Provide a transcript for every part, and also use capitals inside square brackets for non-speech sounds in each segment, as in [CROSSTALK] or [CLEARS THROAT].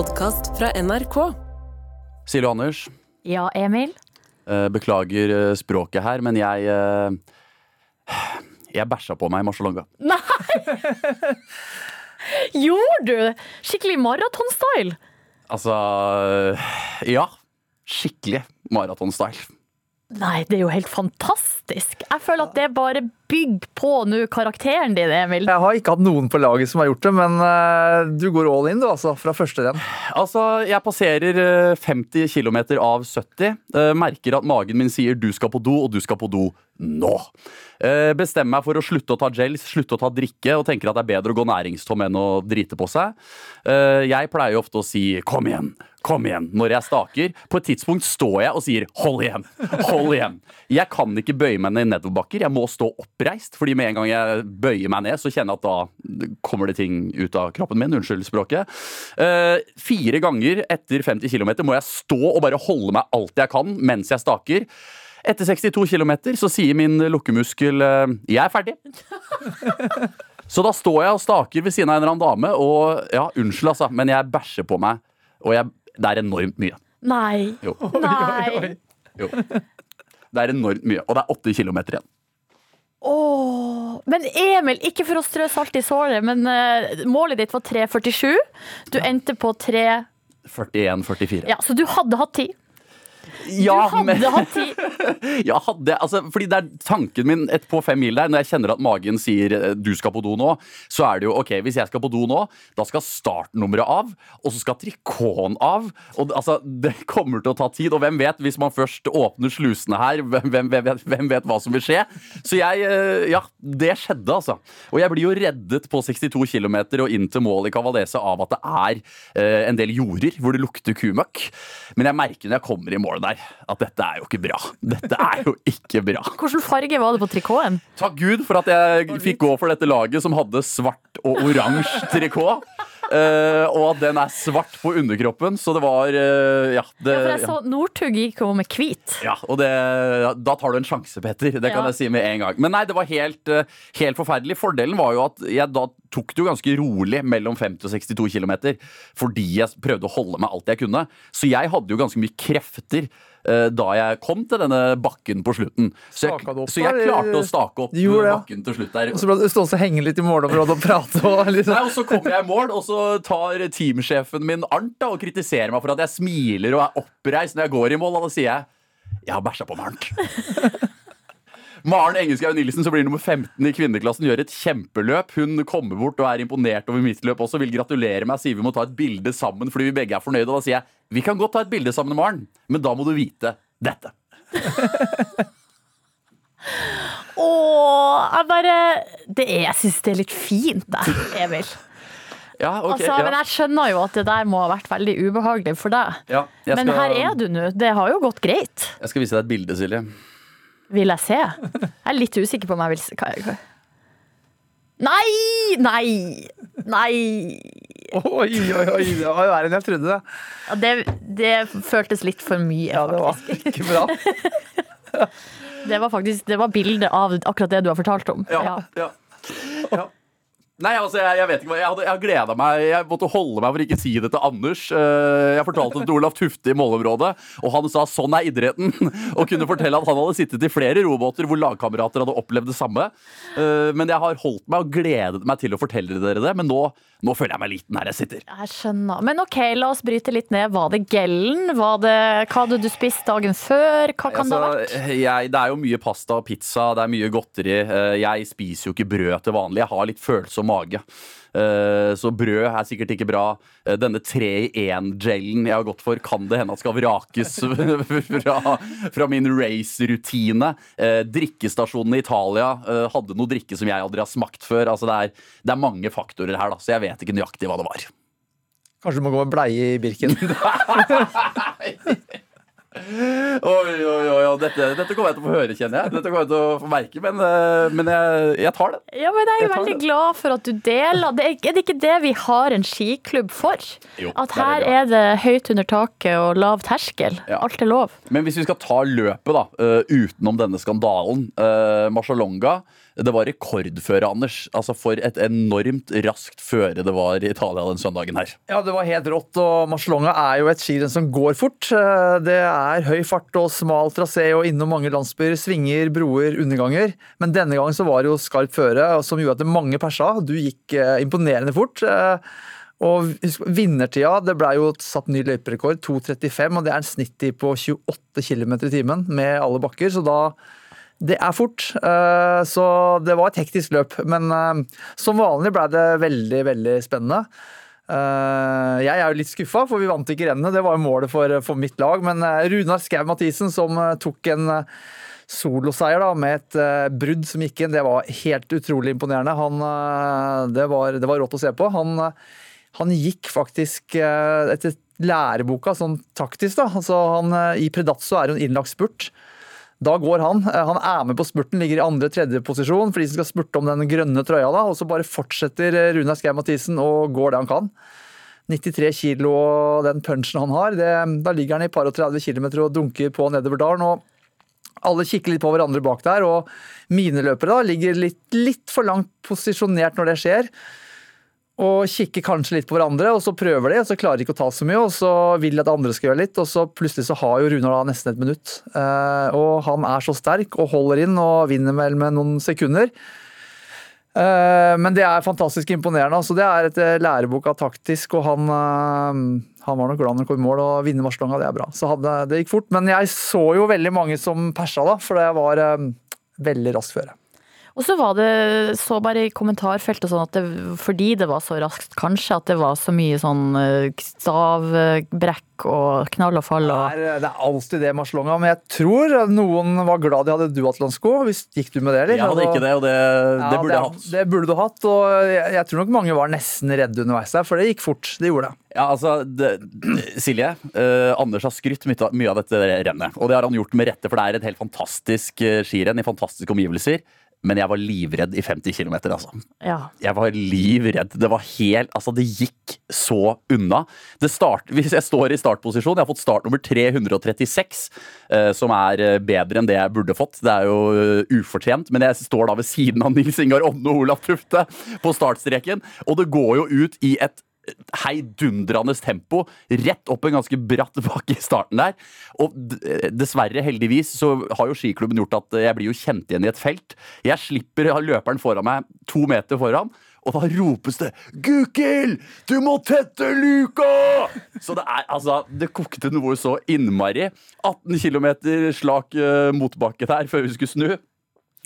podkast fra NRK. Silje og Anders, Ja, Emil? eh, beklager eh, språket her, men jeg eh, Jeg bæsja på meg i Marcialonga. [LAUGHS] Gjorde du? Skikkelig maratonstyle? Altså Ja. Skikkelig maratonstyle. Nei, det er jo helt fantastisk. Jeg føler at det bare bygger på nå karakteren din, Emil. Jeg har ikke hatt noen på laget som har gjort det, men eh, du går all in, du, altså. Fra første renn. Altså, jeg passerer eh, 50 km av 70. eh, Merker at magen min sier 'du skal på do', og 'du skal på do nå'. Eh, Bestemmer meg for å slutte å ta gels, slutte å ta drikke, og tenker at det er bedre å gå næringstom enn å drite på seg. Eh, Jeg pleier ofte å si 'kom igjen'. Kom igjen, når jeg staker. På et tidspunkt står jeg og sier 'hold igjen'. Hold igjen. Jeg kan ikke bøye meg ned i nedoverbakker. Jeg må stå oppreist, fordi med en gang jeg bøyer meg ned, så kjenner jeg at da kommer det ting ut av kroppen min. Unnskyld språket. Uh, fire ganger etter 50 km må jeg stå og bare holde meg alt jeg kan mens jeg staker. Etter 62 km så sier min lukkemuskel eh, 'jeg er ferdig'. [LAUGHS] Så da står jeg og staker ved siden av en eller annen dame, og ja, unnskyld, altså, men jeg bæsjer på meg. Og jeg, det er enormt mye. Nei. Jo. [LAUGHS] Nei. jo. Det er enormt mye. Og det er åtte kilometer igjen. Åh. Men Emil, ikke for å strø salt i såret, men eh, målet ditt var 3.47. Du endte på 3 41-44. Ja, så du hadde hatt tid. Ja, du hadde men- hatt tid. [LAUGHS] Ja, hadde, altså, fordi det er tanken min et på fem mil der, når jeg kjenner at magen sier eh, du skal på do nå, så er det jo ok, hvis jeg skal på do nå, da skal startnummeret av, og så skal trikoten av. Og altså, det kommer til å ta tid, og hvem vet, hvis man først åpner slusene her, hvem, hvem, hvem, vet, hvem vet hva som vil skje? Så jeg, eh, ja, det skjedde altså. Og jeg blir jo reddet på 62 km og inn til mål i Cavalese av at det er eh, en del jorder hvor det lukter kumøkk. Men jeg merker når jeg kommer i mål der, at dette er jo ikke bra. Dette er jo ikke bra. [LAUGHS] Hvilken farge var det på trikoten? Takk Gud for at jeg fikk gå for dette laget som hadde svart og oransje trikot. Eh, og at den er svart på underkroppen, så det var uh, Ja. Det, Ja, for jeg så Northug gikk jo med hvit. ja, og det, da tar du en sjanse, Petter. Det kan Ja. jeg si med en gang. Men nei, det var helt, eh, helt forferdelig. Fordelen var jo at jeg da tok det jo ganske rolig mellom 50 og 62 km. Fordi jeg prøvde å holde meg alt jeg kunne. Så jeg hadde jo ganske mye krefter da jeg kom til denne bakken på slutten. Så jeg, opp, så jeg klarte å stake opp gjorde ja. bakken til slutt der. Og så ble du stående og henge litt i målområdet og prate og [LAUGHS] Nei, liksom. og Så kommer jeg i mål, og så tar teamsjefen min Arnt da, og kritiserer meg for at jeg smiler og er oppreist når jeg går i mål. Og da sier jeg jeg har bæsja på meg, Arnt. [LAUGHS] Maren Engelskau Nilsen, som blir nummer 15 i kvinneklassen, gjør et kjempeløp. Hun kommer bort og er imponert over mitt løp også, vil gratulere meg, sier vi må ta et bilde sammen fordi vi begge er fornøyde. Og da sier jeg vi kan godt ta et bilde sammen, i morgen, men da må du vite dette. [LAUGHS] Åh, jeg bare det er, Jeg syns det er litt fint, det, Emil. Ja, okay, Altså, Men jeg skjønner jo at det der må ha vært veldig ubehagelig for deg. Ja, skal, Men her er du nå. Det har jo gått greit, Jeg skal vise deg et bilde, Silje. vil jeg se. Jeg er litt usikker på om jeg vil se Nei! Nei! Nei! Oi, oi, oi. Det var jo verre enn jeg trodde. det. Ja, det, det føltes litt for mye, Ja, det var ikke bra. [LAUGHS] Det var faktisk det var bildet av akkurat det du har fortalt om. Ja, ja. ja. Nei, altså, jeg, jeg vet ikke hva Jeg hadde, jeg gleda meg. Jeg måtte holde meg for ikke å si det til Anders. Eh, Jeg fortalte det til Olaf Tufte i målområdet, og han sa 'sånn er idretten'. [LAUGHS] Og kunne fortelle at han hadde sittet i flere robåter hvor lagkamerater hadde opplevd det samme. Eh, Men jeg har holdt meg og gledet meg til å fortelle dere det. Men nå, nå føler jeg meg liten her jeg sitter. Jeg skjønner. Men OK, la oss bryte litt ned. Var det gellen? Var det, hva hadde du spist dagen før? Hva kan det ha vært? Altså, jeg, det er jo mye pasta og pizza, det er mye godteri. Eh, Jeg spiser jo ikke brød til vanlig. Jeg har litt følsom mage. Eh, Så brød er sikkert ikke bra. Eh, Denne tre i én-gelen jeg har gått for, kan det hende at skal vrakes [LAUGHS] fra, fra min race-rutine. Eh, Drikkestasjonen i Italia hadde noe drikke som jeg aldri har smakt før. Altså det, er, det er mange faktorer her, da, så jeg vet ikke nøyaktig hva det var. Kanskje du må gå med bleie i Birken. [LAUGHS] [LAUGHS] Oi, oi, oi, oi. Dette, dette kommer jeg til å få høre, kjenner jeg. Dette kommer jeg til å få merke, men, eh, men jeg, jeg tar det. Ja, men Jeg er jo veldig det. glad for at du deler. Det er, er det ikke det vi har en skiklubb for? Jo, At her er her er det høyt under taket og lav terskel. Ja. Alt er lov. Men hvis vi skal ta løpet da, eh, utenom denne skandalen uh, Marcialonga Det var rekordføre, Anders. Altså For et enormt raskt føre det var i Italia den søndagen her. Ja, det var helt rått, og Marcelonga er jo et skirenn som går fort. Eh, Det er høy fart og smal trasé og innom mange landsbyer, svinger, broer, underganger. Men denne gangen så var det jo skarpt føre, som gjorde at mange persa. Du gikk eh, imponerende fort. eh, Og vinnertida, det ble jo satt ny løyperekord, 2.35, og det er en snittid på 28 km i timen med alle bakker, så da det er fort, eh, så det var et hektisk løp. Men eh, som vanlig ble det veldig, veldig spennende. Eh, Jeg er jo litt skuffa, for vi vant ikke rennet. Det var jo målet for, for mitt lag. Men Runar Skau Mathisen, som tok en soloseier da, med et brudd som gikk inn, det var helt utrolig imponerende. Han, det, var, det var rått å se på. Han, han gikk faktisk etter læreboka sånn taktisk. da. Altså, han, I Predazzo er jo en innlagt spurt. Da går han. Eh, Han er med på spurten, ligger i andre-tredje posisjon for de som skal spurte om den grønne trøya. da, Og så bare fortsetter eh, Runar Skei Mathisen og går det han kan. 93 kilo og den punchen han har, det, da ligger han i par og 30 km og dunker på nedover dalen. og alle kikker litt på hverandre bak der, og mine løpere da ligger litt, litt for langt posisjonert når det skjer. Og kikker kanskje litt på hverandre, og så prøver de, og så klarer de ikke å ta så mye. Og så vil de at andre skal gjøre litt, og så plutselig så har jo Runar da nesten et minutt. Eh, og han er så sterk og holder inn og vinner vel med noen sekunder. Eh, men det er fantastisk imponerende. altså Det er et eh, lærebok av taktisk, og han, han var nok glad når han kom i mål. Og vinne Marslonga, det er bra. Så hadde, det gikk fort. Men jeg så jo veldig mange som persa, da, for det var veldig raskt føre. Og så var det så bare i kommentarfeltet sånn at det, fordi det var så raskt, kanskje at det var så mye sånn eh, stavbrekk og knall og fall Det og er, det er alltid det, Marcelonga. Men jeg tror noen var glad de hadde duatlonsko. Hvis- Gikk du med det, eller? Jeg hadde ikke det, og det, det Ja, burde jeg hatt. Det burde du hatt, og jeg, jeg tror nok mange var nesten redde underveis der, for det gikk fort. Det gjorde det. Ja, altså, det, Silje, eh, Anders har skrytt mye av, mye av dette rennet. Og det har han gjort med rette, for det er et helt fantastisk eh, skirenn i fantastiske omgivelser. Men jeg var livredd i 50 km, altså. ja. Jeg var livredd. Det var helt Altså, det gikk så unna. Det start, hvis jeg står i startposisjon Jeg har fått startnummer 336, eh, som er eh, bedre enn det jeg burde fått. Det er jo eh, ufortjent, men jeg står da ved siden av Nils Ingar Åmne og Olav Tufte på startstreken, og det går jo ut i et heidundrende tempo rett opp en ganske bratt bakke i starten der. Og dessverre, heldigvis, så har jo skiklubben gjort at jeg blir jo kjent igjen i et felt. Jeg slipper løperen foran meg to meter foran. Og da ropes det 'Gukild, du må tette luka!' Så det er altså Det kokte noe så innmari. 18 km slak eh, motbakke der før vi skulle snu.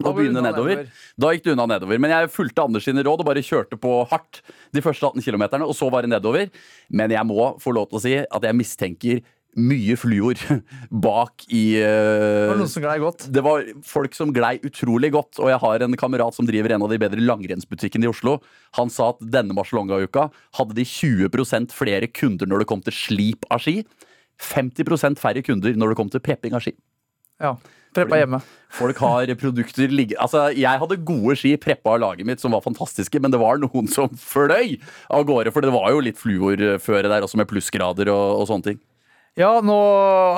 Og begynne nedover. nedover. Da gikk det unna nedover. Men jeg fulgte Anders sine råd og bare kjørte på hardt de første 18 km, og så var det nedover. Men jeg må få lov til å si at jeg mistenker mye fluor [LAUGHS] bak i Det eh, var noen som glei godt. det var folk som glei utrolig godt, og jeg har en kamerat som driver en av de bedre langrennsbutikkene i Oslo. Han sa at denne Barcelona-uka hadde de 20% flere kunder når det kom til slip av ski. 50% færre kunder når det kom til prepping av ski. Ja. Preppa hjemme. Folk har produkter ligge... Altså, jeg hadde gode ski preppa av laget mitt som var fantastiske, men det var noen som fløy av gårde, for det var jo litt fluorføre der også, med plussgrader og, og sånne ting. Ja, nå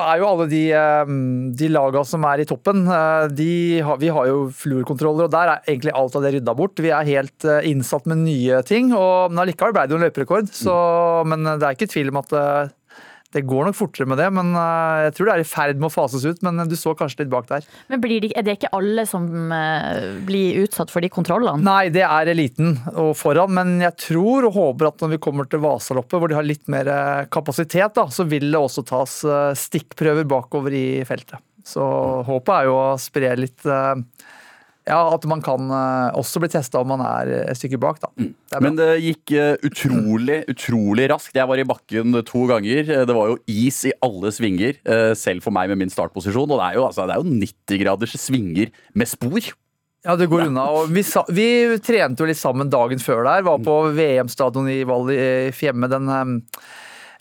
er jo alle de, eh, de laga som er i toppen, eh, de vi har jo fluorkontroller, og der er egentlig alt av det rydda bort. Vi er helt eh, innsatt med nye ting, og men allikevel ble det jo en løperekord. Så, men det er ikke tvil om at det går nok fortere med det. Men eh, jeg tror det er i ferd med å fases ut, men du så kanskje litt bak der. Men blir det, er det ikke alle som eh, blir utsatt for de kontrollene? Nei, det er eliten og foran, men jeg tror og håper at når vi kommer til Vasaloppet, hvor de har litt mer eh, kapasitet, da, så vil det også tas eh, stikkprøver bakover i feltet. Så håpet er jo å spre litt eh, Ja, at man kan eh, også bli testa om man er et stykke bak, da. Det er. Men det gikk eh, utrolig, utrolig raskt. Jeg var i bakken to ganger. Eh, Det var jo is i alle svinger, selv for meg med min startposisjon. Og det er jo, altså, det er jo 90 graders svinger med spor. Ja, det går unna. Og vi, sa, vi trente jo litt sammen dagen før der. Var på VM-stadion i Val i Fjemme, den um,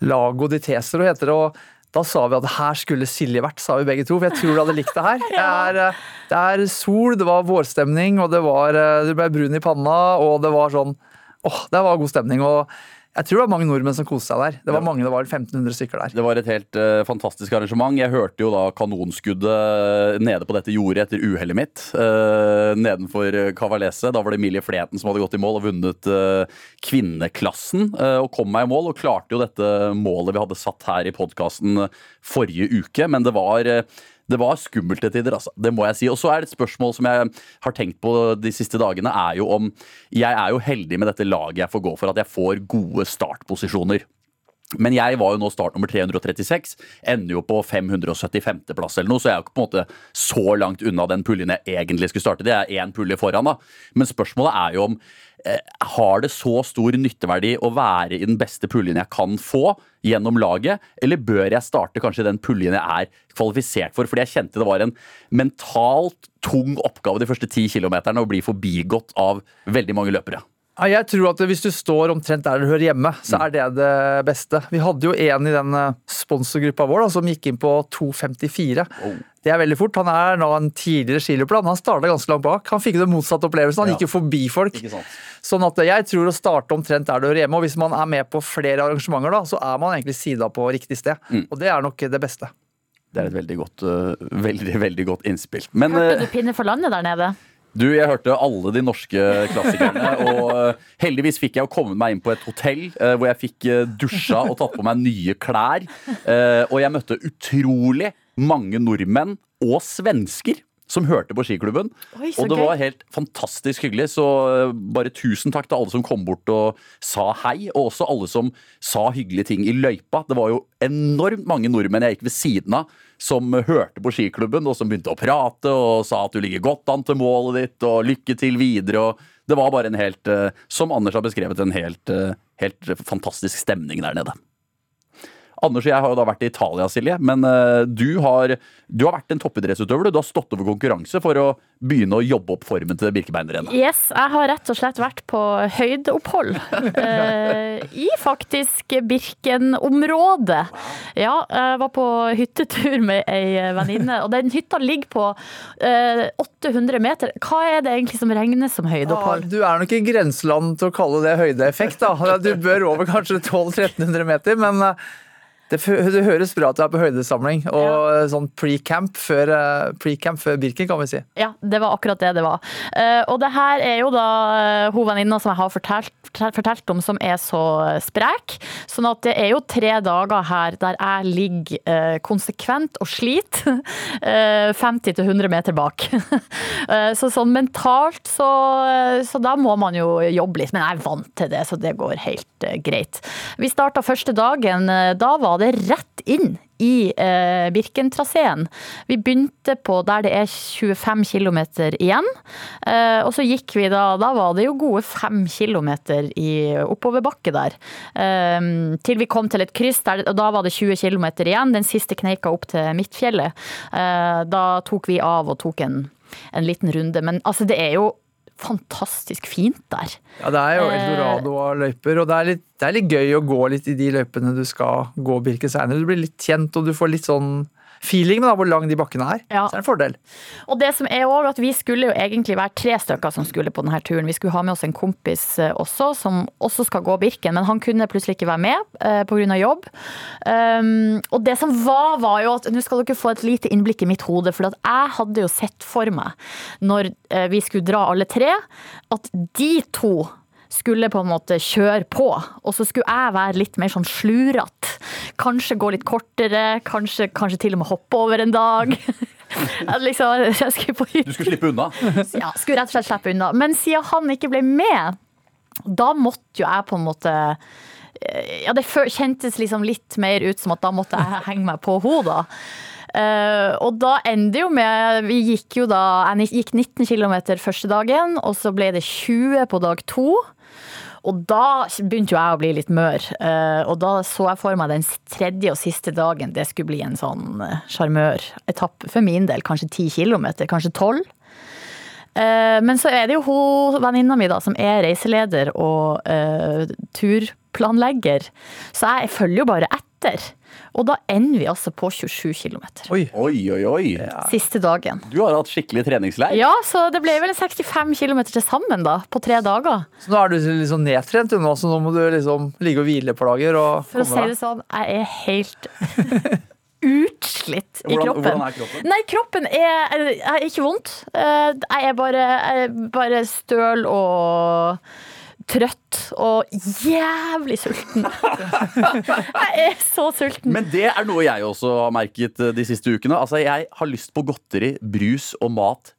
Lago di Tesero heter det. og da sa vi at her skulle Silje vært, sa vi begge to. For jeg tror du hadde likt det her. [LAUGHS] Det er, eh, det er sol, det var vårstemning, og det var, eh, du ble brun i panna, og det var sånn Åh, det var god stemning. Og Jeg tror det var mange nordmenn som koste seg der. Det var mange, det var 1500 stykker der. Det var et helt uh, fantastisk arrangement. Jeg hørte jo da kanonskuddet nede på dette jordet etter uhellet mitt. uh, nedenfor Kavalese. Cavalese. Da var det Emilie Fleten som hadde gått i mål og vunnet uh, kvinneklassen. eh, og kom meg i mål og klarte jo dette målet vi hadde satt her i podkasten forrige uke. Men det var eh, det var skummelt til tider, altså. Det må jeg si. Og så er det et spørsmål som jeg har tenkt på de siste dagene, er jo om Jeg er jo heldig med dette laget jeg får gå for, at jeg får gode startposisjoner. Men jeg var jo nå startnummer 336, ender jo på 575. plass eller noe, så jeg er jo ikke på en måte så langt unna den puljen jeg egentlig skulle starte. Det er én pulje foran, da. Men spørsmålet er jo om eh, har det så stor nytteverdi å være i den beste puljen jeg kan få gjennom laget, eller bør jeg starte kanskje den puljen jeg er kvalifisert for? Fordi jeg kjente det var en mentalt tung oppgave de første ti kilometerne å bli forbigått av veldig mange løpere. Ja, jeg tror at hvis du står omtrent der du hører hjemme, så er det det beste. Vi hadde jo en i den eh, sponsorgruppa vår da, som gikk inn på 2,54. Oh. Det er veldig fort. Han er nå en tidligere skiløper. Han starta ganske langt bak. Han fikk den motsatte opplevelsen. Han Ja. gikk jo forbi folk. Sånn at jeg tror å starte omtrent der du hører hjemme. Og hvis man er med på flere arrangementer, da, så er man egentlig sida på riktig sted. Mm. Og det er nok det beste. Det er et veldig godt, øh, veldig, veldig godt innspill. Men Hørte du pinne for landet der nede? Du, jeg hørte alle de norske klassikerne, [LAUGHS] og øh, heldigvis fikk jeg å komme meg inn på et hotell øh, hvor jeg fikk øh, dusja og tatt på meg nye klær. Og jeg møtte utrolig mange nordmenn og svensker som hørte på skiklubben. Oi, Og det gøy. var helt fantastisk hyggelig, så bare tusen takk til alle som kom bort og sa hei, og også alle som sa hyggelige ting i løypa. Det var jo enormt mange nordmenn jeg gikk ved siden av som hørte på skiklubben, og som begynte å prate og sa at du ligger godt an til målet ditt, og lykke til videre. og Det var bare en helt, øh, som Anders har beskrevet, en helt, øh, helt fantastisk stemning der nede. Anders og jeg har jo da vært i Italia, Silje, men øh, du, har, du har vært en toppidrettsutøver. Du. du har stått over konkurranse for å begynne å jobbe opp formen til Birkebeinerrennet. Yes, jeg har rett og slett vært på høydeopphold. [LAUGHS] eh, I faktisk Birken-området. Ja, jeg var på hyttetur med ei venninne, og den hytta ligger på eh, 800 meter. Hva er det egentlig som regnes som høydeopphold? høydeopphold? du er nok i grenseland til å kalle det høydeeffekt. da. Du bør over kanskje 1200-1300 meter, men eh, det, det høres bra at du er på høydesamling. Og ja. sånn pre-camp før, eh, pre-camp før Birken, kan vi si. Ja, det var akkurat det det var. Eh, og det her er jo da hun venninna som jeg har fortalt, fortalt om, som er så sprek. Sånn at det er jo tre dager her der jeg ligger eh, konsekvent og sliter. [LAUGHS] eh, 50-100 meter bak. [LAUGHS] Eh, så sånn mentalt så, så da må man jo jobbe litt. Men jeg er vant til det, så det går helt greit. Vi starta første dagen. Da var det rett inn i eh, Birkentraseen. Vi begynte på der det er 25 km igjen. Eh, og så gikk vi da Da var det jo gode 5 km i oppoverbakke der. Eh, til vi kom til et kryss, der, og da var det 20 km igjen. Den siste kneika opp til Midtfjellet. Eh, da tok vi av og tok en, en liten runde. Men altså, det er jo fantastisk fint der. Ja, Det er jo Eh. eldorado av løyper, og det er, litt, det er litt gøy å gå litt i de løypene du skal gå Birke, seinere. Du blir litt kjent, og du får litt sånn feeling med da, hvor lang de bakkene er. Ja. Så det er en fordel. Og det som er også at vi skulle jo egentlig være tre stykker som skulle på denne turen. Vi skulle ha med oss en kompis eh, også, som også skal gå Birken, men han kunne plutselig ikke være med eh, pga. jobb. Um, og det som var, var jo at Nå skal dere få et lite innblikk i mitt hode, for at jeg hadde jo sett for meg, når eh, vi skulle dra alle tre, at de to skulle på en måte kjøre på, og så skulle jeg være litt mer sånn slurete. Kanskje gå litt kortere, kanskje, kanskje til og med hoppe over en dag. [LAUGHS] Liksom, skulle på Du skulle slippe unna. [LAUGHS] ja, skulle rett og slett slippe unna. Men siden han ikke ble med, da måtte jo jeg på en måte eh, Ja, det kjentes liksom litt mer ut som at da måtte jeg henge meg på henne. Eh, og da ender jo med Vi gikk jo da Jeg gikk 19 km første dagen, og så ble det 20 på dag to. Og da begynte jo jeg å bli litt mør. eh, og da så jeg for meg den tredje og siste dagen det skulle bli en sånn eh, sjarmøretappe for min del. Kanskje ti kilometer, kanskje 12. Eh, Men så er det jo hun venninna mi da, som er reiseleder og uh, turplanlegger. Så jeg følger jo bare etter. Og da ender vi altså på 27 km. Oi. Oi, oi, oi. Siste dagen. Du har hatt skikkelig treningsleir. Ja, så det ble vel 65 km til sammen da, på tre dager. Så nå er du liksom nedtrent, du nå, så nå må du liksom ligge og hvile et par dager. Og For å si det sånn, jeg er helt [LAUGHS] utslitt i Hvordan, kroppen. hvordan er kroppen? Nei, kroppen er, er ikke vondt. Eh, Jeg er bare, jeg er bare støl og trøtt og jævlig sulten. [LAUGHS] Jeg er så sulten. Men det er noe jeg også har merket eh, de siste ukene. Altså, Jeg har lyst på godteri, brus og mat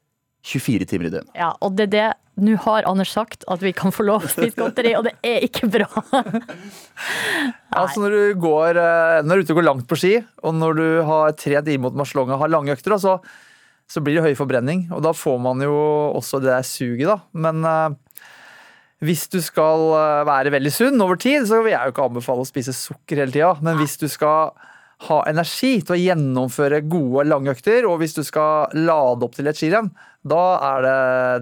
24 timer i døgnet. Ja, og det er det Nå har Anders sagt at vi kan få lov å spise godteri, og det er ikke bra. [LAUGHS] Altså når du går eh, Når du er ute og går langt på ski, og når du har trent inn mot Marslonga, har lange økter, så, så blir det høy forbrenning. Og da får man jo også det der suget, da. Men eh, hvis du skal eh, være veldig sunn over tid, så vil jeg jo ikke anbefale å spise sukker hele tida. Men hvis du skal ha energi til å gjennomføre gode, lange økter, og hvis du skal lade opp til et skirenn, da er det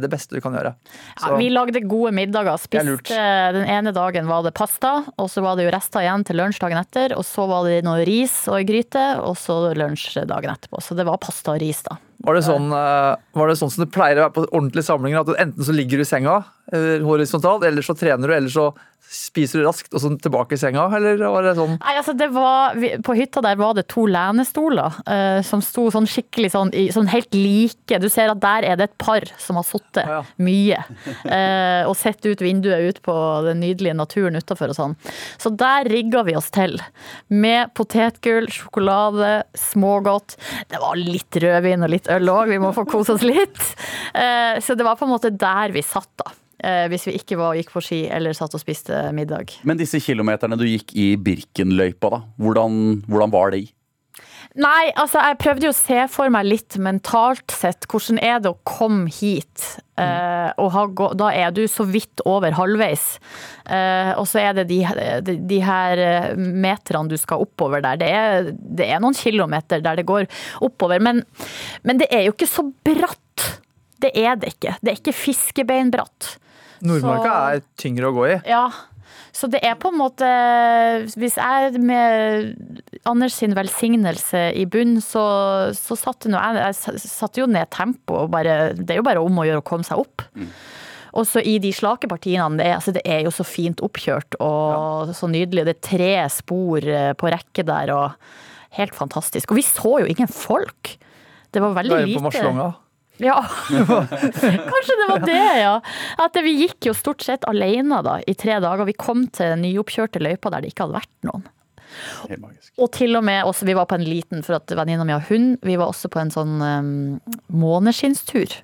det beste du kan gjøre. Ja, vi lagde gode middager. er. Spiste Den ene dagen var det pasta, og så var det jo rester igjen til lunsj dagen etter. Og så var det noe ris og ei gryte, og så lunsj dagen etterpå. Så det var pasta og ris, da. Var det, sånn, eh, var det sånn som det pleier å være på ordentlige samlinger? At enten så ligger du i senga eh, horisontalt, eller så trener du, eller så spiser du raskt og så tilbake i senga? Eller var det sånn Nei, altså det var, På hytta der var det to lenestoler uh, som sto sånn skikkelig sånn, i, sånn helt like. Du ser at der er det et par som har sittet ah, ja. mye. uh, og sett ut vinduet ut på den nydelige naturen utafor og sånn. Så der rigga vi oss til. Med potetgull, sjokolade, smågodt. Det var litt rødvin og litt øl òg, vi må få kose oss litt. Uh, så det var på en måte der vi satt, da. Eh, hvis vi ikke var, gikk på ski eller satt og spiste middag. Men disse kilometerne du gikk i Birkenløypa, da, hvordan, hvordan var det i? Nei, altså jeg prøvde jo å se for meg litt mentalt sett. Hvordan er det å komme hit? Eh, og ha, gå- da er du så vidt over halvveis. Eh, og så er det de, de, de her eh, meterne du skal oppover der. Det er, det er noen kilometer der det går oppover. Men, men det er jo ikke så bratt. Det er det ikke. Det er ikke fiskebeinbratt. Nordmarka Så- er tyngre å gå i. Ja, så det er på en måte Hvis jeg med Anders sin velsignelse i bunn, så, så satte nå jeg, jeg satte jo ned tempoet og bare Det er jo bare om å gjøre å komme seg opp. Og så i de slake partiene, det er, altså det er jo så fint oppkjørt og så nydelig. Det er tre spor eh, på rekke der og helt fantastisk. Og vi så jo ingen folk. Det var veldig Bare på lite. Marslonga. Ja, [LAUGHS] kanskje det var det, ja. At vi gikk jo stort sett alene da, i tre dager. Vi kom til nyoppkjørte løyper der det ikke hadde vært noen. Og til og med også, vi var på en liten, for at venninna mi har hund, vi var også på en sånn um, måneskinnstur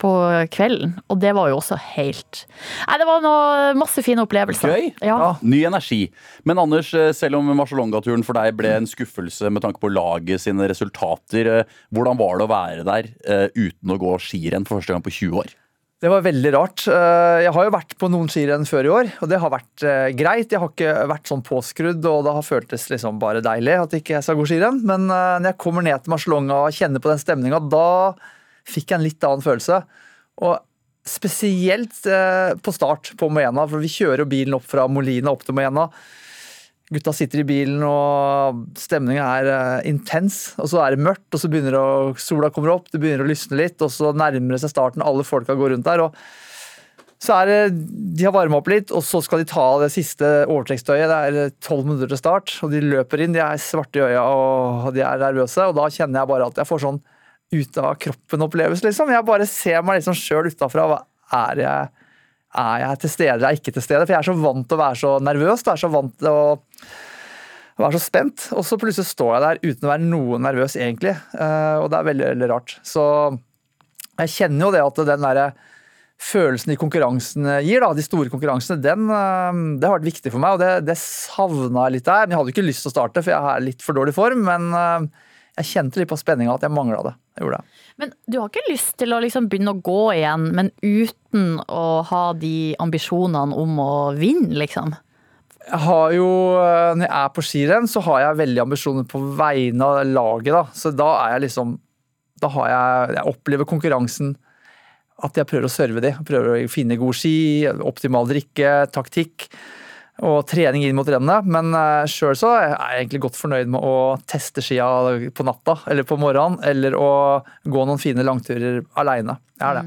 på kvelden. Og det var jo også helt Nei, det var noe, masse fine opplevelser. Gøy. Ja. Ja. Ny energi. Men Anders, eh, selv om Marcialonga-turen for deg ble en skuffelse med tanke på laget sine resultater, eh, hvordan var det å være der eh, uten å gå skirenn for første gang på 20 år? Det var veldig rart. Jeg har jo vært på noen skirenn før i år, og det har vært greit. Jeg har ikke vært sånn påskrudd, og det har føltes liksom bare deilig at ikke jeg skal gå skirenn. Men når jeg kommer ned til Marcialonga og kjenner på den stemninga, da fikk jeg en litt annen følelse. Og spesielt eh, på start på Moena, for vi kjører bilen opp fra Molina opp til Moena. Gutta sitter i bilen, og stemninga er eh, intens. Og så er det mørkt, og så begynner det å, sola kommer opp, det begynner å lysne litt, og så nærmer det seg starten, alle folka går rundt der. og så er det, De har varma opp litt, og så skal de ta det siste overtrekkstøyet. Det er tolv minutter til start, og de løper inn. De er svarte i øya og de er nervøse. Og da kjenner jeg bare at jeg får sånn ut av kroppen-opplevelse, liksom. Jeg bare ser meg liksom sjøl utafra. Er jeg? Er jeg til stede eller er jeg ikke til stede? For jeg er så vant til å være så nervøs. Jeg er så vant til å være så spent. Og så plutselig står jeg der uten å være noe nervøs, egentlig. Eh, Og det er veldig, veldig rart. Så jeg kjenner jo det at den derre følelsen de konkurransene gir, da, de store konkurransene, den, eh, det har vært viktig for meg, og det, det savna jeg litt der. Men jeg hadde ikke lyst til å starte, for jeg er litt for dårlig form. Men eh, jeg kjente litt på spenninga at jeg mangla det. Jeg gjorde det. Men du har ikke lyst til å liksom begynne å gå igjen, men uten å ha de ambisjonene om å vinne, liksom? Jeg har jo, eh, Når jeg er på skirenn, så har jeg veldig ambisjoner på vegne av laget. da, Så da er jeg liksom Da har jeg Jeg opplever konkurransen at jeg prøver å serve de. Prøver å finne god ski, optimal drikke, taktikk. Og trening inn mot rennet. Men uh, sjøl så er jeg egentlig godt fornøyd med å teste skia på natta eller på morgenen, eller å gå noen fine langturer aleine. Jeg er det.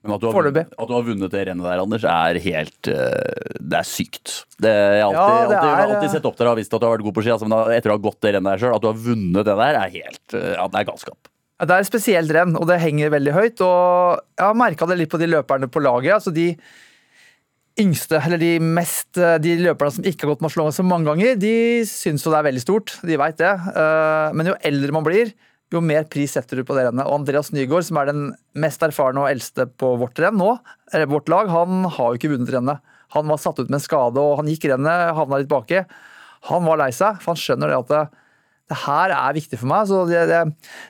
Men at du, har, at du har vunnet det rennet der, Anders, er helt eh, Det er sykt. Det, jeg har alltid, Ja, det alltid, er, alltid sett opp til deg og visst at du har vært god på ski. Altså, men etter å ha gått det rennet der sjøl, at du har vunnet det der, er helt eh, Ja, det er galskap. Ja, Det er et spesielt renn, og det henger veldig høyt. Og jeg har merka det litt på de løperne på laget. altså de yngste, eller de mest De løperne som ikke har gått Marcialonga så mange ganger, de syns jo det er veldig stort. De veit det. Eh, Men jo eldre man blir, jo mer pris setter du på det rennet. Og Andreas Nygaard, som er den mest erfarne og eldste på vårt renn nå, eller vårt lag, han har jo ikke vunnet rennet. Han var satt ut med en skade, og han gikk rennet, havna litt baki. Han var lei seg, for han skjønner det at det, det her er viktig for meg. Så det, det,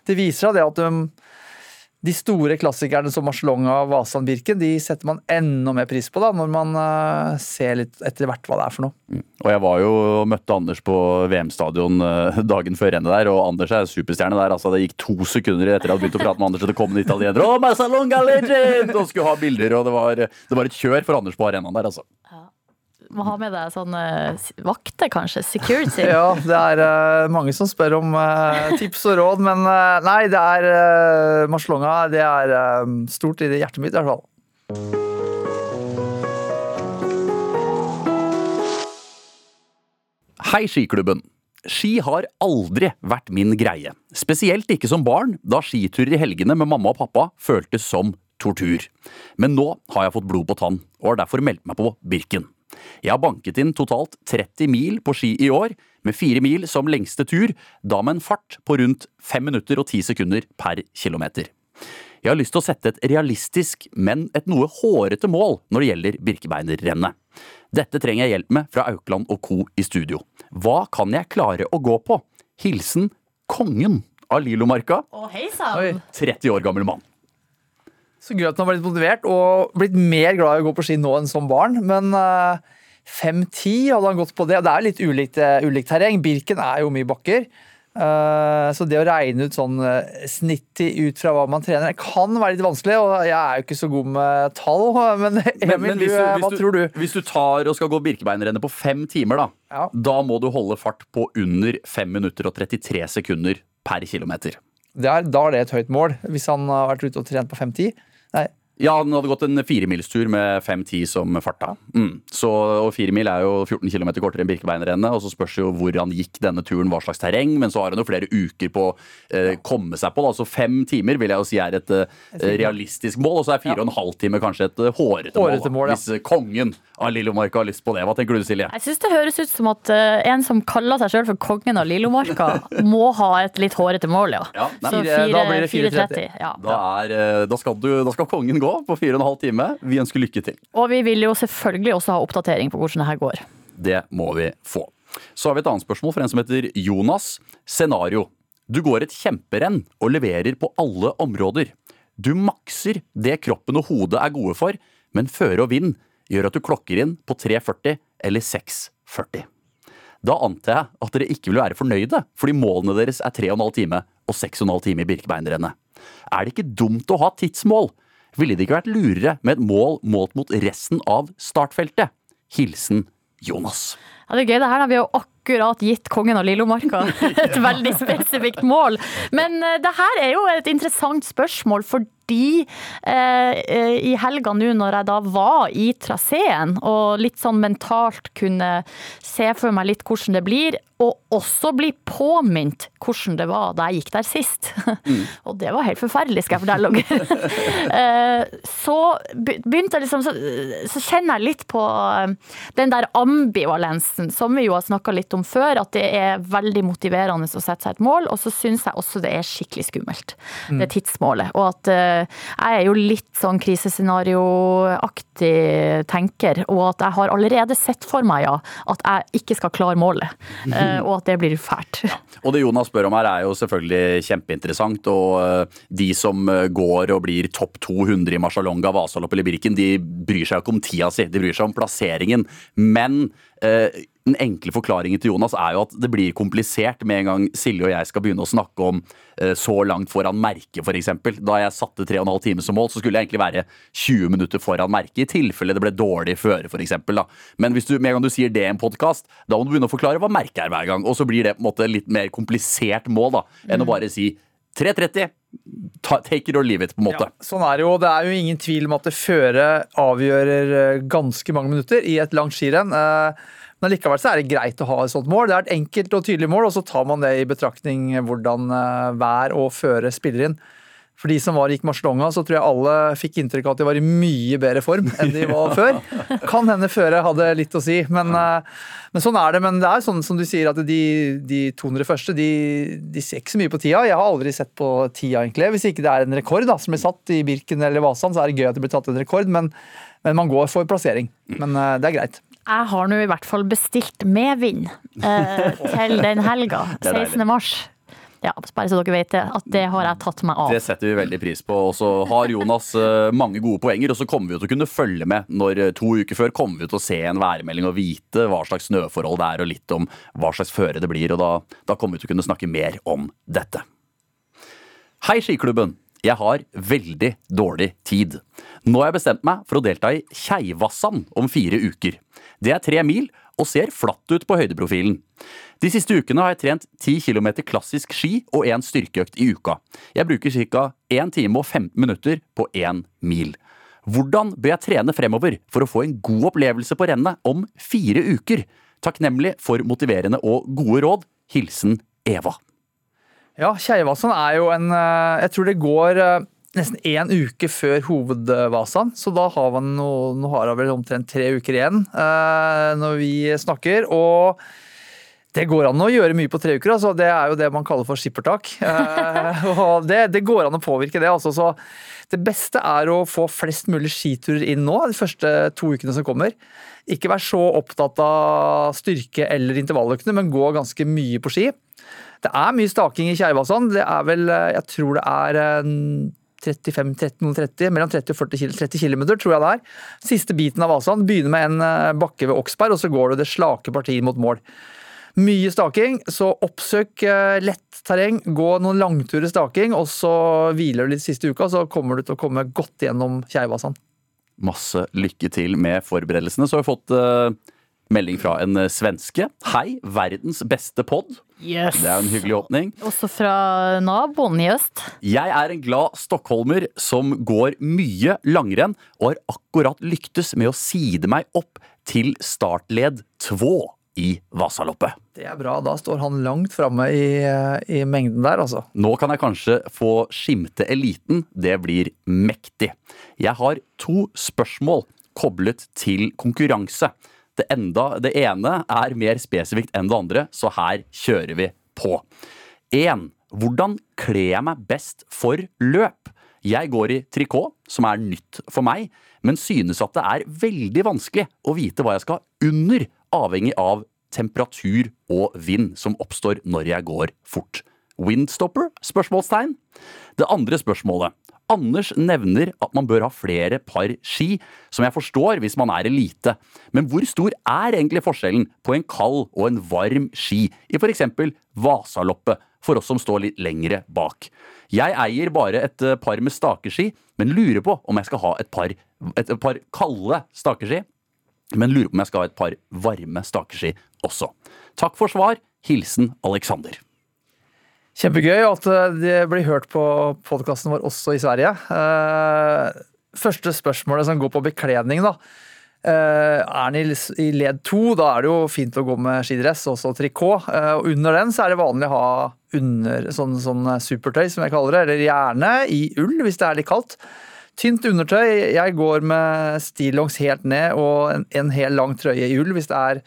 det viser seg det at um, de store klassikerne som Marcialonga, Vasan, Birken, de setter man enda mer pris på da, når man uh, ser litt etter hvert hva det er for noe. Og jeg var jo og møtte Anders på VM-stadion eh, dagen før rennet der, og Anders er superstjerne der. altså Det gikk to sekunder etter jeg hadde begynt å prate med Anders, og det kom en italiener og Marcelonga legend! og skulle ha bilder, og det var, det var et kjør for Anders på arenaen der, altså. Må ha med deg sånne vakter, kanskje. Security. [LAUGHS] Ja, det er uh, mange som spør om uh, tips og råd, men uh, nei, det er uh, Marcelonga. Det er uh, stort i det hjertet mitt, i hvert fall. Hei, skiklubben. Ski har aldri vært min greie. Spesielt ikke som barn, da skiturer i helgene med mamma og pappa føltes som tortur. Men nå har jeg fått blod på tann, og har derfor meldt meg på Birken. Jeg har banket inn totalt 30 mil på ski i år, med fire mil som lengste tur, da med en fart på rundt 5 minutter og 10 sekunder per kilometer. Jeg har lyst til å sette et realistisk, men et noe hårete mål når det gjelder Birkebeinerrennet. Dette trenger jeg hjelp med fra Aukland og co. i studio. Hva kan jeg klare å gå på? Hilsen kongen av Lilomarka, Å, hei sann! 30 år gammel mann. Så gøy at han har blitt motivert og blitt mer glad i å gå på ski nå enn som barn. Men uh, 5-10 hadde han gått på det. og Det er litt ulikt, eh, ulikt terreng. Birken er jo mye bakker. Eh, så det å regne ut sånn snittig ut fra hva man trener, kan være litt vanskelig. Og jeg er jo ikke så god med tall, [LAUGHS] men Emil, du, eh, hva tror du? Hvis du tar og skal gå Birkebeinerrennet på fem timer, da, Ja. da må du holde fart på under 5 minutter og 33 sekunder per kilometer. Det er, da er det et høyt mål, hvis han har vært ute og trent på 5-10. Nei, Ja, han hadde gått en firemilstur med 5-10 som farta. Mm. Så, og firemil er jo 14 km kortere enn Birkebeinerrennet. Og så spørs jo hvor han gikk denne turen, hva slags terreng. Men så har han jo flere uker på å eh, komme seg på. Da. Så fem timer vil jeg jo si er et eh, realistisk mål. Og så er fire og en halv time kanskje et eh, hårete mål. Hårete da. mål, ja. Hvis eh, kongen av Lillomarka har lyst på det. Hva tenker du, Silje? Jeg syns det høres ut som at uh, en som kaller seg sjøl for kongen av Lillomarka, [LAUGHS] må ha et litt hårete mål, ja. Ja, nei, Så 4, da blir det 4.30. Ja. Da, er, eh, da, skal du, da skal kongen gå på fire og en halv time. Vi ønsker lykke til. Og vi vil jo selvfølgelig også ha oppdatering på hvordan det her går. Det må vi få. Så har vi et annet spørsmål fra en som heter Jonas. Scenario. Du går et kjemperenn og leverer på alle områder. Du makser det kroppen og hodet er gode for, men føre og vind gjør at du klokker inn på 3.40 eller 6.40. Da antar jeg at dere ikke vil være fornøyde, fordi målene deres er 3,5 time og 6,5 time i Birkebeinerrennet. Er det ikke dumt å ha tidsmål? Ville det ikke vært lurere med et mål målt mot resten av startfeltet? Hilsen Jonas. Ja, det er gøy det her, da. Vi har akkurat gitt kongen av Lillomarka [LAUGHS] et veldig spesifikt mål. Men eh, det her er jo et interessant spørsmål, fordi eh, eh, i helga nå når jeg da var i traseen og litt sånn mentalt kunne se for meg litt hvordan det blir, og også bli påminnet hvordan det var da jeg gikk der sist. [LAUGHS] og det var helt forferdelig, skal jeg fortelle dere. [LAUGHS] Eh, så begynte jeg liksom, så, så kjenner jeg litt på eh, den der ambivalensen som vi jo har snakka litt om før, at det er veldig motiverende å sette seg et mål, og så syns jeg også det er skikkelig skummelt, det tidsmålet. Og at eh, jeg er jo litt sånn krisescenarioaktig tenker, og at jeg har allerede sett for meg, ja, at jeg ikke skal klare målet, [LAUGHS] eh, og at det blir fælt. Og det Jonas spør om her er jo selvfølgelig kjempeinteressant. Og eh, de som går og blir topp 200 i Marcialonga, Vasalopp eller Birken, de bryr seg jo ikke om tida si, de bryr seg om plasseringen. Men eh, den enkle forklaringen til Jonas er jo at det blir komplisert med en gang Silje og jeg skal begynne å snakke om eh, så langt foran merket, f.eks. Da jeg satte 3 12 timer som mål, så skulle jeg egentlig være 20 minutter foran merket, i tilfelle det ble dårlig føre, f.eks. Men hvis du, med en gang du sier det i en podkast, da må du begynne å forklare hva merket er hver gang. Og så blir det på en måte litt mer komplisert mål da, enn å bare si 3.30. Take it or leave it, på en måte. Ja, sånn er det jo. Det er jo ingen tvil om at det føre avgjør eh, ganske mange minutter i et langt skirenn. Eh, men likevel så er det greit å ha et sånt mål. Det er et enkelt og tydelig mål, og så tar man det i betraktning hvordan eh, vær og føre spiller inn. For de som var gikk Marcelonga, så tror jeg alle fikk inntrykk av at de var i mye bedre form enn de var [LAUGHS] før. Kan hende føre hadde litt å si, men, eh, men, sånn er det. Men det er sånn som du sier at de, de 200 første de, de, ser ikke så mye på tida. Jeg har aldri sett på tida, egentlig. Hvis ikke det er en rekord da, som blir satt i Birken eller Vasan, så er det gøy at det blir tatt en rekord, men, men man går for plassering. Men det er greit. Jeg har nå i hvert fall bestilt medvind eh, [LAUGHS] til den helga, 16. mars. Ja, bare så dere vet det, at det har jeg tatt meg av. Det setter vi veldig pris på. Og så har Jonas uh, mange gode poenger, og så kommer vi til å kunne følge med når uh, to uker før kommer vi til å se en værmelding og vite hva slags snøforhold det er, og litt om hva slags føre det blir. Og da, da kommer vi til å kunne snakke mer om dette. Hei, Skiklubben! Jeg har veldig dårlig tid. Nå har jeg bestemt meg for å delta i Keivassan om fire uker. Det er tre mil og ser flatt ut på høydeprofilen. De siste ukene har jeg trent 10 km klassisk ski og én styrkeøkt i uka. Jeg bruker ca. 1 time og 15 minutter på 1 mil. Hvordan bør jeg trene fremover for å få en god opplevelse på rennet om fire uker? Takknemlig for motiverende og gode råd. Hilsen Eva. Ja, Keivassan er jo en eh, Jeg tror det går eh, nesten én uke før hovedvasaen, så da har man noe, nå har han vel omtrent tre uker igjen eh, når vi snakker. og det går an å gjøre mye på tre uker. Altså. Det er jo det man kaller for skippertak. [LAUGHS] Eh, og det, det, går an å påvirke det. Altså. Så det beste er å få flest mulig skiturer inn nå, de første to ukene som kommer. Ikke vær så opptatt av styrke eller intervalløkene, men gå ganske mye på ski. Det er mye staking i Keivasand. Det er vel, jeg tror det er 35, 30, 30, mellom 30 og 40 km, 30 km, tror jeg det er. Siste biten av Vasan begynner med en eh, bakke ved Oksberg, og så går du det slake partiet mot mål. Mye staking, så oppsøk eh, lett terreng. Gå noen langturer staking, og så hviler du litt siste uka, så kommer du til å komme godt gjennom Keivasan. Masse lykke til med forberedelsene. Så har vi fått uh, melding fra en svenske. Hei, verdens beste pod. Yes. Det er en hyggelig åpning. Også fra naboen i øst. Jeg er en glad stockholmer som går mye langrenn, og har akkurat lyktes med å side meg opp til startled 2 i Vasaloppet. Det er bra. Da står han langt framme i, i, mengden der, altså. Nå kan jeg kanskje få skimte eliten. Det blir mektig. Jeg har to spørsmål koblet til konkurranse. Det, enda, det ene er mer spesifikt enn det andre, så her kjører vi på. 1. Hvordan kler jeg meg best for løp? Jeg går i trikot, som er nytt for meg, men synes at det er veldig vanskelig å vite hva jeg skal under, avhengig av temperatur og vind som oppstår når jeg går fort. Windstopper? Spørsmålstegn. Det andre spørsmålet. Anders nevner at man bør ha flere par ski, som jeg forstår hvis man er elite. Men hvor stor er egentlig forskjellen på en kald og en varm ski i f.eks. Vasaloppet, for oss som står litt lengre bak? Jeg eier bare et eh, par med stakeski, men lurer på om jeg skal ha et par, et par kalde stakeski. Men lurer på om jeg skal ha et par varme stakeski også. Takk for svar. Hilsen Alexander. Kjempegøy at eh, det blir hørt på podkasten vår også i Sverige. Eh, første spørsmålet som går på bekledning, da. Eh, er den i led to, da er det jo fint å gå med skidress, også trikot. Og under den så er det vanlig å ha under, sånn, sånn supertøy, som jeg kaller det. Eller gjerne i ull, hvis det er litt kaldt. Tynt undertøy. Jeg går med stillongs helt ned og en, en hel lang trøye i ull hvis det er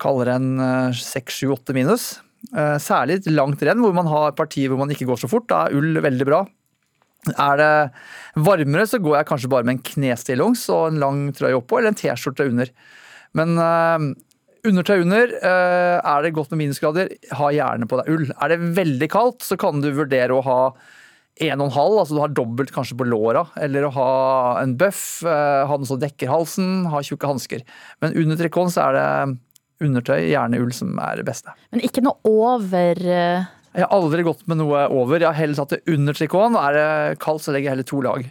kaldere enn seks, sju, åtte minus. Eh, særlig langt renn hvor man har partier hvor man ikke går så fort. Da er ull veldig bra. Er det varmere, så går jeg kanskje bare med en knestillongs og en lang trøye oppå, eller en T-skjorte under. Men uh, undertøy under, uh, er det godt med minusgrader, ha gjerne på deg ull. Er det veldig kaldt, så kan du vurdere å ha en og en halv, altså du har dobbelt kanskje på låra, eller å ha en bøff, uh, ha noe som dekker halsen, ha tjukke hansker. Men under trikoten så er det undertøy, gjerne ull, som er det beste. Men ikke noe over eh, Jeg har aldri gått med noe over. Jeg har heller tatt det under trikoten. Er det kaldt, så legger jeg heller to lag.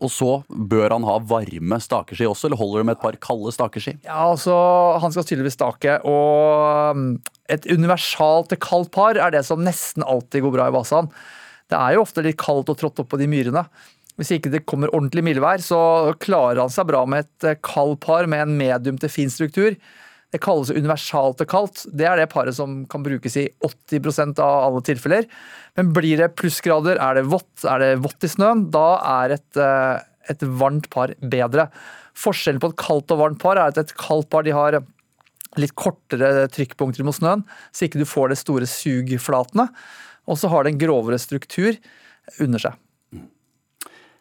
Og så bør han ha varme stakeski også, eller holder det med et par kalde stakeski? Ja, altså, Han skal tydeligvis stake, og um, et universalt kaldt par er det som nesten alltid går bra i Vasan. Det er jo ofte litt kaldt og trått opp på de myrene. Hvis ikke det kommer ordentlig mildvær, så klarer han seg bra med et eh, kaldt par med en medium til fin struktur. Det kalles universalt og kaldt. Det er det paret som kan brukes i 80% av alle tilfeller. Men blir det plussgrader, er det vått, er det vått i snøen, da er et, eh, et varmt par bedre. Forskjellen på et kaldt og varmt par er at et kaldt par de har litt kortere trykkpunkter mot snøen, så ikke du får de store sugflatene. Og så har det en grovere struktur under seg.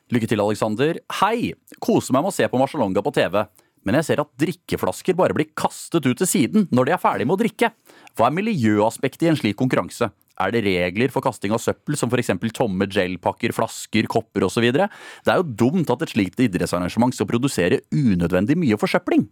Lykke til, Alexander. Hei! Koser meg med å se på Marcialonga på TV. Men jeg ser at drikkeflasker bare blir kastet ut til siden når de er ferdig med å drikke. Hva er miljøaspektet i en slik konkurranse? Er det regler for kasting av søppel, som f.eks. tomme gelpakker, flasker, kopper osv.? Det er jo dumt at et slikt idrettsarrangement skal produsere unødvendig mye forsøpling.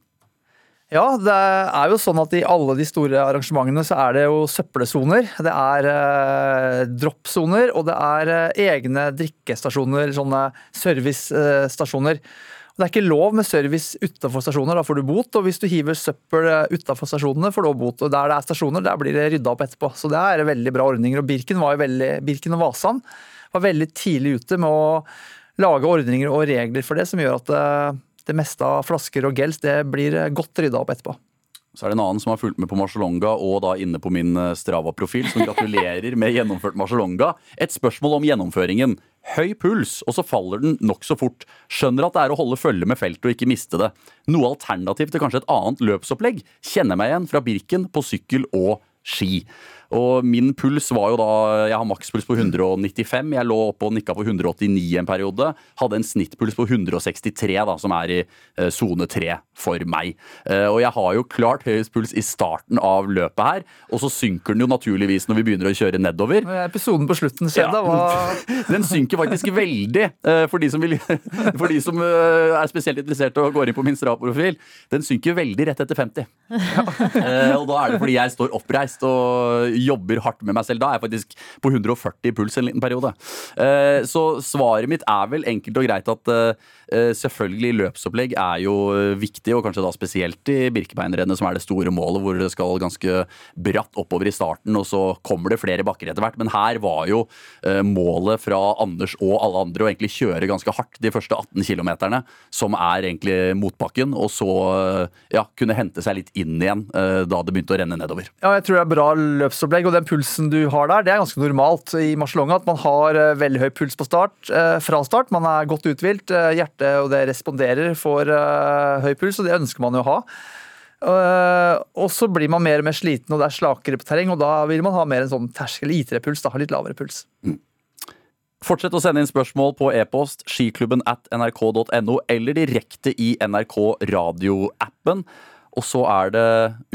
Ja, det er jo sånn at i alle de store arrangementene så er det jo søppelsoner. Det er eh, droppsoner, og det er eh, egne drikkestasjoner, sånne servicestasjoner. Og Det er ikke lov med service utenfor stasjoner, da får du bot. Og hvis du hiver søppel utenfor stasjonene, får du også bot. Og der det er stasjoner, der blir det rydda opp etterpå. Så det er veldig bra ordninger. Og Birken, veldig, Birken og Vasan var veldig tidlig ute med å lage ordninger og regler for det, som gjør at det, det meste av flasker og gels det blir godt rydda opp etterpå. Så er det en annen som har fulgt med på Marcialonga og da inne på min eh, Strava-profil, som gratulerer med gjennomført Marcialonga. Et spørsmål om gjennomføringen. Høy puls, og så faller den nokså fort. Skjønner at det er å holde følge med feltet og ikke miste det. Noe alternativ til kanskje et annet løpsopplegg kjenner meg igjen fra Birken på sykkel og ski. Og min puls var jo da Jeg har makspuls på 195. Jeg lå oppe og nikka på 189 en periode. Hadde en snittpuls på 163, da, som er i sone uh, 3 for meg. Uh, og jeg har jo klart høyest puls i starten av løpet her, og så synker den jo naturligvis når vi begynner å kjøre nedover. Episoden på slutten skjedde, ja. var [LAUGHS] Den synker faktisk veldig, uh, for de som, vil, [LAUGHS] for de som er spesielt interessert og går inn på min Strava-profil. Den synker veldig rett etter 50. [LAUGHS] Ja. og da er det fordi jeg står oppreist og jobber hardt med meg selv. Da er jeg faktisk på 140 i puls en liten periode. Eh, så svaret mitt er vel enkelt og greit at eh, selvfølgelig løpsopplegg er jo viktig, og kanskje da spesielt i Birkebeinerrennet, som er det store målet, hvor det skal ganske bratt oppover i starten, og så kommer det flere bakker etter hvert. Men her var jo eh, målet fra Anders og alle andre å egentlig kjøre ganske hardt de første 18 km, som er egentlig motbakken, og så ja, kunne hente seg litt inn igjen da det begynte å renne nedover. Ja, jeg tror det er bra løpsopplegg, og den pulsen du har der, det er ganske normalt i Marcialonga. At man har veldig høy puls på start, fra start. Man er godt uthvilt. Hjertet og det responderer for høy puls, og det ønsker man jo å ha. og så blir man mer og mer sliten, og det er slakere på terreng, og da vil man ha mer en sånn terskel IT-puls, da, litt lavere puls. Mm. Fortsett å sende inn spørsmål på e-post skiklubben at nrk.no eller direkte i NRK radioappen. Og så er det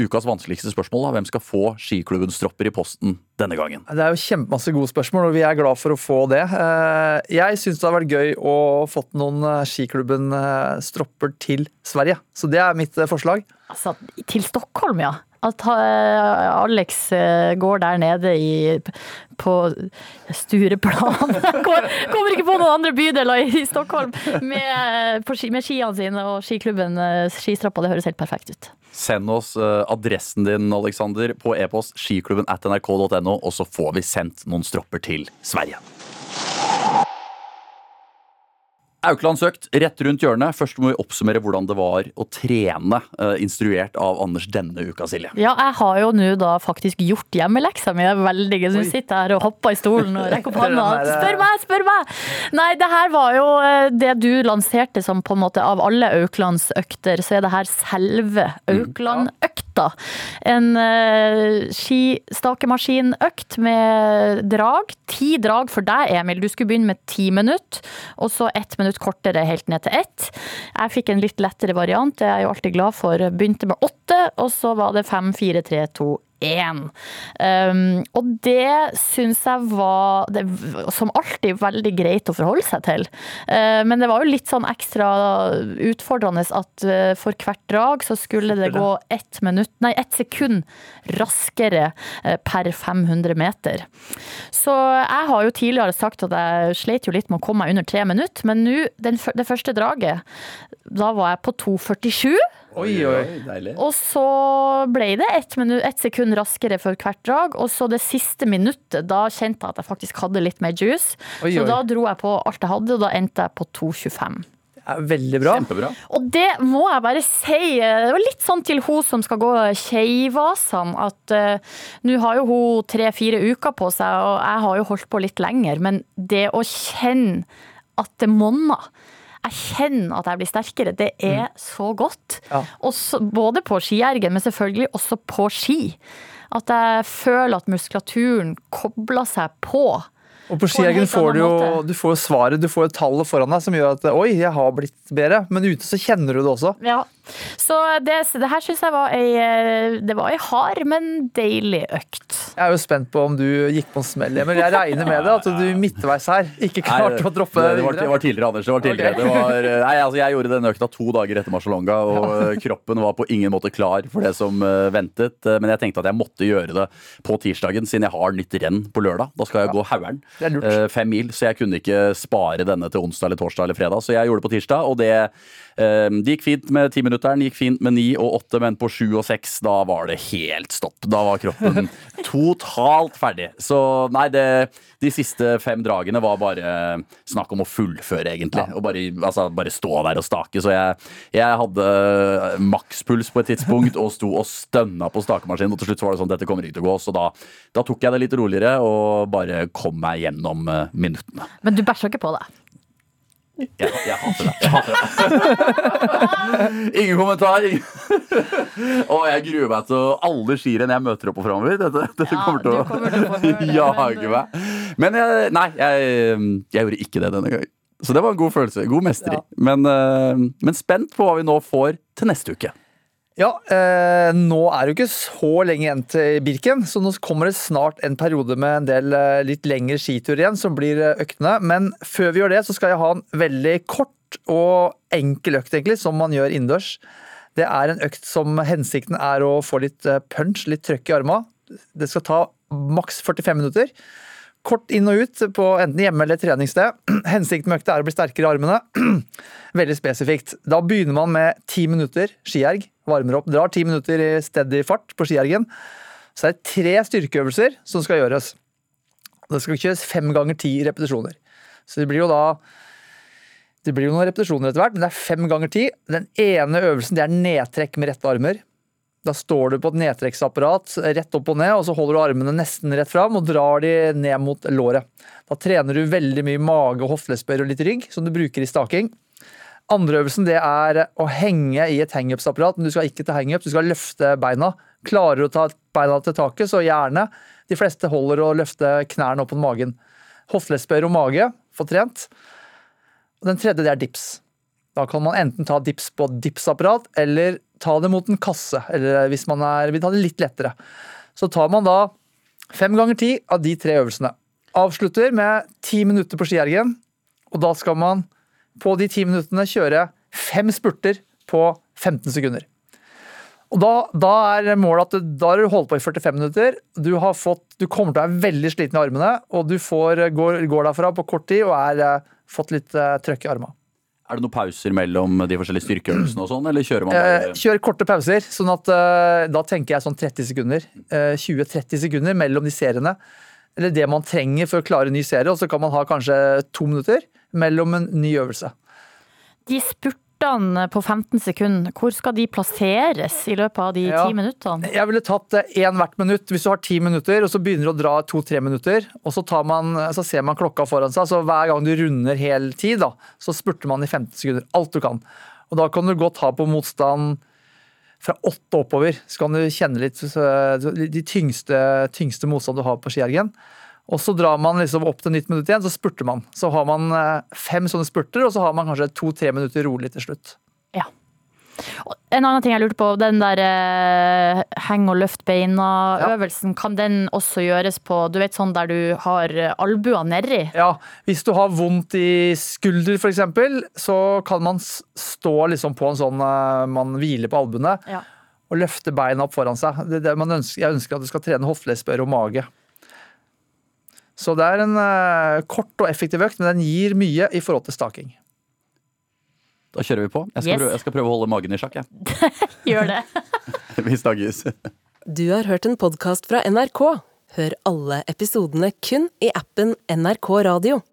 ukas vanskeligste spørsmål. Da. Hvem skal få skiklubbens tropper i posten denne gangen? Det er jo kjempemasse gode spørsmål, og vi er glad for å få det. Eh, jeg syns det har vært gøy å fått noen eh, skiklubben eh, stropper til Sverige. Så det er mitt forslag. Altså, til Stockholm, ja at Alex går der nede i, på Stureplan [LAUGHS] Kommer ikke på noen andre bydeler i Stockholm med, med skiene sine og skiklubben Skistroppa. Det høres helt perfekt ut. Send oss adressen din, Alexander, på e-post skiklubben at nrk.no, og så får vi sendt noen stropper til Sverige. Auklandsøkt rett rundt hjørnet. Først må vi oppsummere hvordan det var å trene, uh, instruert av Anders denne uka, Silje. Ja, jeg har jo nå da faktisk gjort hjemmeleksa mi. Veldig gøy. Du sitter her og hopper i stolen og rekker opp hånda. Spør meg, spør meg! Nei, det her var jo eh, det du lanserte som på en måte av alle Auklandsøkter, så er det her selve Auklandøkta. En uh, skistakemaskinøkt med drag. Ti drag for deg, Emil. Du skulle begynne med ti minutter, og så ett minutt kortere helt ned til ett. Jeg fikk en litt lettere variant, det er jeg jo alltid glad for. Begynte med åtte, og så var det fem, fire, tre, to, 1. Um, og det syns jeg var det, som alltid veldig greit å forholde seg til. Uh, men det var jo litt sånn ekstra utfordrende at uh, for hvert drag så skulle det gå ett minutt, nei, ett sekund raskere uh, per 500 meter. Så jeg har jo tidligere sagt at jeg slet jo litt med å komme meg under tre minutter, men nå, det første draget, da var jeg på 2,47. Oi, oi. Deilig. Og så ble det ett, et sekund raskere for hvert drag. Og så det siste minuttet, da kjente jeg at jeg faktisk hadde litt mer juice. Oi, Så oi. da dro jeg på alt jeg hadde, og da endte jeg på 2,25. Det er veldig bra. Kjempebra. Og det må jeg bare si, det var litt sånn til hun som skal gå Keivasene, at uh, nå har jo hun tre-fire uker på seg, og jeg har jo holdt på litt lenger, men det å kjenne at det monner jeg kjenner at jeg blir sterkere. Det er så godt. Ja. Også, både på skiergen, men selvfølgelig også på ski. At jeg føler at muskulaturen kobler seg på. Og på helt får du jo du får svaret, du får tallet foran deg som gjør at oi, jeg har blitt bedre. Men ute så kjenner du det også. Ja. Så det, det her syns jeg var ei, eh, det var ei hard, men deilig økt. Jeg er jo spent på om du gikk på en smell, men jeg regner med det. At du midtveis her ikke klarte å droppe det, det, var, det var tidligere, Anders. Det var tidligere. Okay. Det var, nei, altså, jeg gjorde den økta to dager etter Marcialonga, og ja. [LAUGHS] kroppen var på ingen måte klar for det som eh, ventet. Eh, Men jeg tenkte at jeg måtte gjøre det på tirsdagen, siden jeg har nytt renn på lørdag. Da skal jeg gå Hauger'n. Eh, Fem mil, så jeg kunne ikke spare denne til onsdag eller torsdag eller fredag. Så jeg gjorde det på tirsdag, og det, eh, det gikk fint med timinutteren, gikk fint med ni og åtte, men på sju og seks, da var det helt stopp. Da var kroppen [LAUGHS] totalt ferdig. Så nei, det, de siste fem dragene var bare snakk om å fullføre, egentlig. Og bare, altså, bare stå der og stake. Så jeg, jeg hadde makspuls på et tidspunkt og sto og stønna på stakemaskinen. Og til slutt så var det sånn dette kommer ikke til å gå. Så da, da tok jeg det litt roligere og bare kom meg gjennom eh, minuttene. Men du bæsja ikke på deg? Jeg, jeg hater det. Jeg hater det. Ingen kommentar. Og jeg gruer meg til alle skirenn jeg møter opp på framover. Dette, dette Ja, kommer til å kommer til å høre [LAUGHS] jage meg. Men jeg, nei, jeg, jeg gjorde ikke det denne gangen. Så det var en god følelse. God mestring. Ja. Men, eh, men spent på hva vi nå får til neste uke. Ja, eh, nå er det jo ikke så lenge igjen til Birken, så nå kommer det snart en periode med en del eh, litt lengre skiturer igjen, som blir eh, øktene. Men før vi gjør det, så skal jeg ha en veldig kort og enkel økt, egentlig, som man gjør innendørs. Det er en økt som hensikten er å få litt eh, punch, litt trøkk i arma. Det skal ta maks 45 minutter. Kort inn og ut på enten hjemme eller treningssted. [CLEARS THROAT] Hensikten med økta er å bli sterkere i armene. [CLEARS THROAT] Veldig spesifikt. Da begynner man med ti minutter skierg. Varmer opp. Drar ti minutter i steady fart på skiergen. Så er det tre styrkeøvelser som skal gjøres. Det skal kjøres fem ganger ti repetisjoner. Så det blir jo da det blir jo noen repetisjoner etter hvert, men det er fem ganger ti. Den ene øvelsen det er nedtrekk med rette armer. Da står du på et nedtrekksapparat rett opp og ned, og så holder du armene nesten rett fram og drar de ned mot låret. Da trener du veldig mye mage, hoftelesper og litt rygg, som du bruker i staking. Andre øvelsen det er å henge i et hangups-apparat, men du skal ikke ta hangups, du skal løfte beina. Klarer å ta beina til taket, så gjerne. De fleste holder å løfte knærne opp mot magen. Hoftelesbøyer og mage, få trent. Den tredje det er dips. Da kan man enten ta dips på dipsapparat, eller ta det mot en kasse. Eller hvis man er, vil ta det litt lettere. Så tar man da fem ganger ti av de tre øvelsene. Avslutter med ti minutter på skiergen, og da skal man på de ti minuttene kjøre fem spurter på 15 sekunder. Og da, da er målet at du, da har du holdt på i 45 minutter. Du, har fått, du kommer til å være veldig sliten i armene, og du får, går, går derfra på kort tid og har uh, fått litt uh, trøkk i armene. Er det noen pauser mellom de forskjellige styrkeøvelsene og sånn, eller kjører man Eh, bare kjør korte pauser, sånn at eh, da tenker jeg sånn 30 sekunder. Eh, 20-30 sekunder mellom de seriene. Eller det man trenger for å klare en ny serie, og så kan man ha kanskje to minutter mellom en ny øvelse. De spurtene på 15 sekunder, hvor skal de plasseres i løpet av de Ja. ti minuttene? Jeg ville tatt én hvert minutt. Hvis du har ti minutter, og så begynner du å dra to-tre minutter, og så, tar man, så ser man klokka foran seg, så hver gang du runder hel tid, da, så spurter man i 15 sekunder. Alt du kan. Og da kan du godt ha på motstand fra åtte oppover. Så kan du kjenne litt de tyngste, tyngste motstand du har på skiergen. Og så drar man liksom opp til nytt minutt igjen, så spurter man. Så har man eh, fem sånne spurter, og så har man kanskje to-tre minutter rolig til slutt. Ja. En annen ting jeg lurte på, den der eh, heng og løft beina-øvelsen, kan den også gjøres på du vet sånn der du har albuene albua nedi? Ja, Hvis du har vondt i skulder f.eks., så kan man stå liksom på en sånn eh, Man hviler på albuene Ja. og løfte beina opp foran seg. Det, er det man ønsker, jeg ønsker at du skal trene hofteleddsbør og mage. Så det er en eh, kort og effektiv økt, men den gir mye i forhold til staking. Da kjører vi på. Jeg skal, Yes. prøve, jeg skal prøve å holde magen i sjakk. Jeg. [LAUGHS] Gjør det. [LAUGHS] Vi snakkes. Du har hørt en podkast fra NRK. Hør alle episodene kun i appen NRK Radio.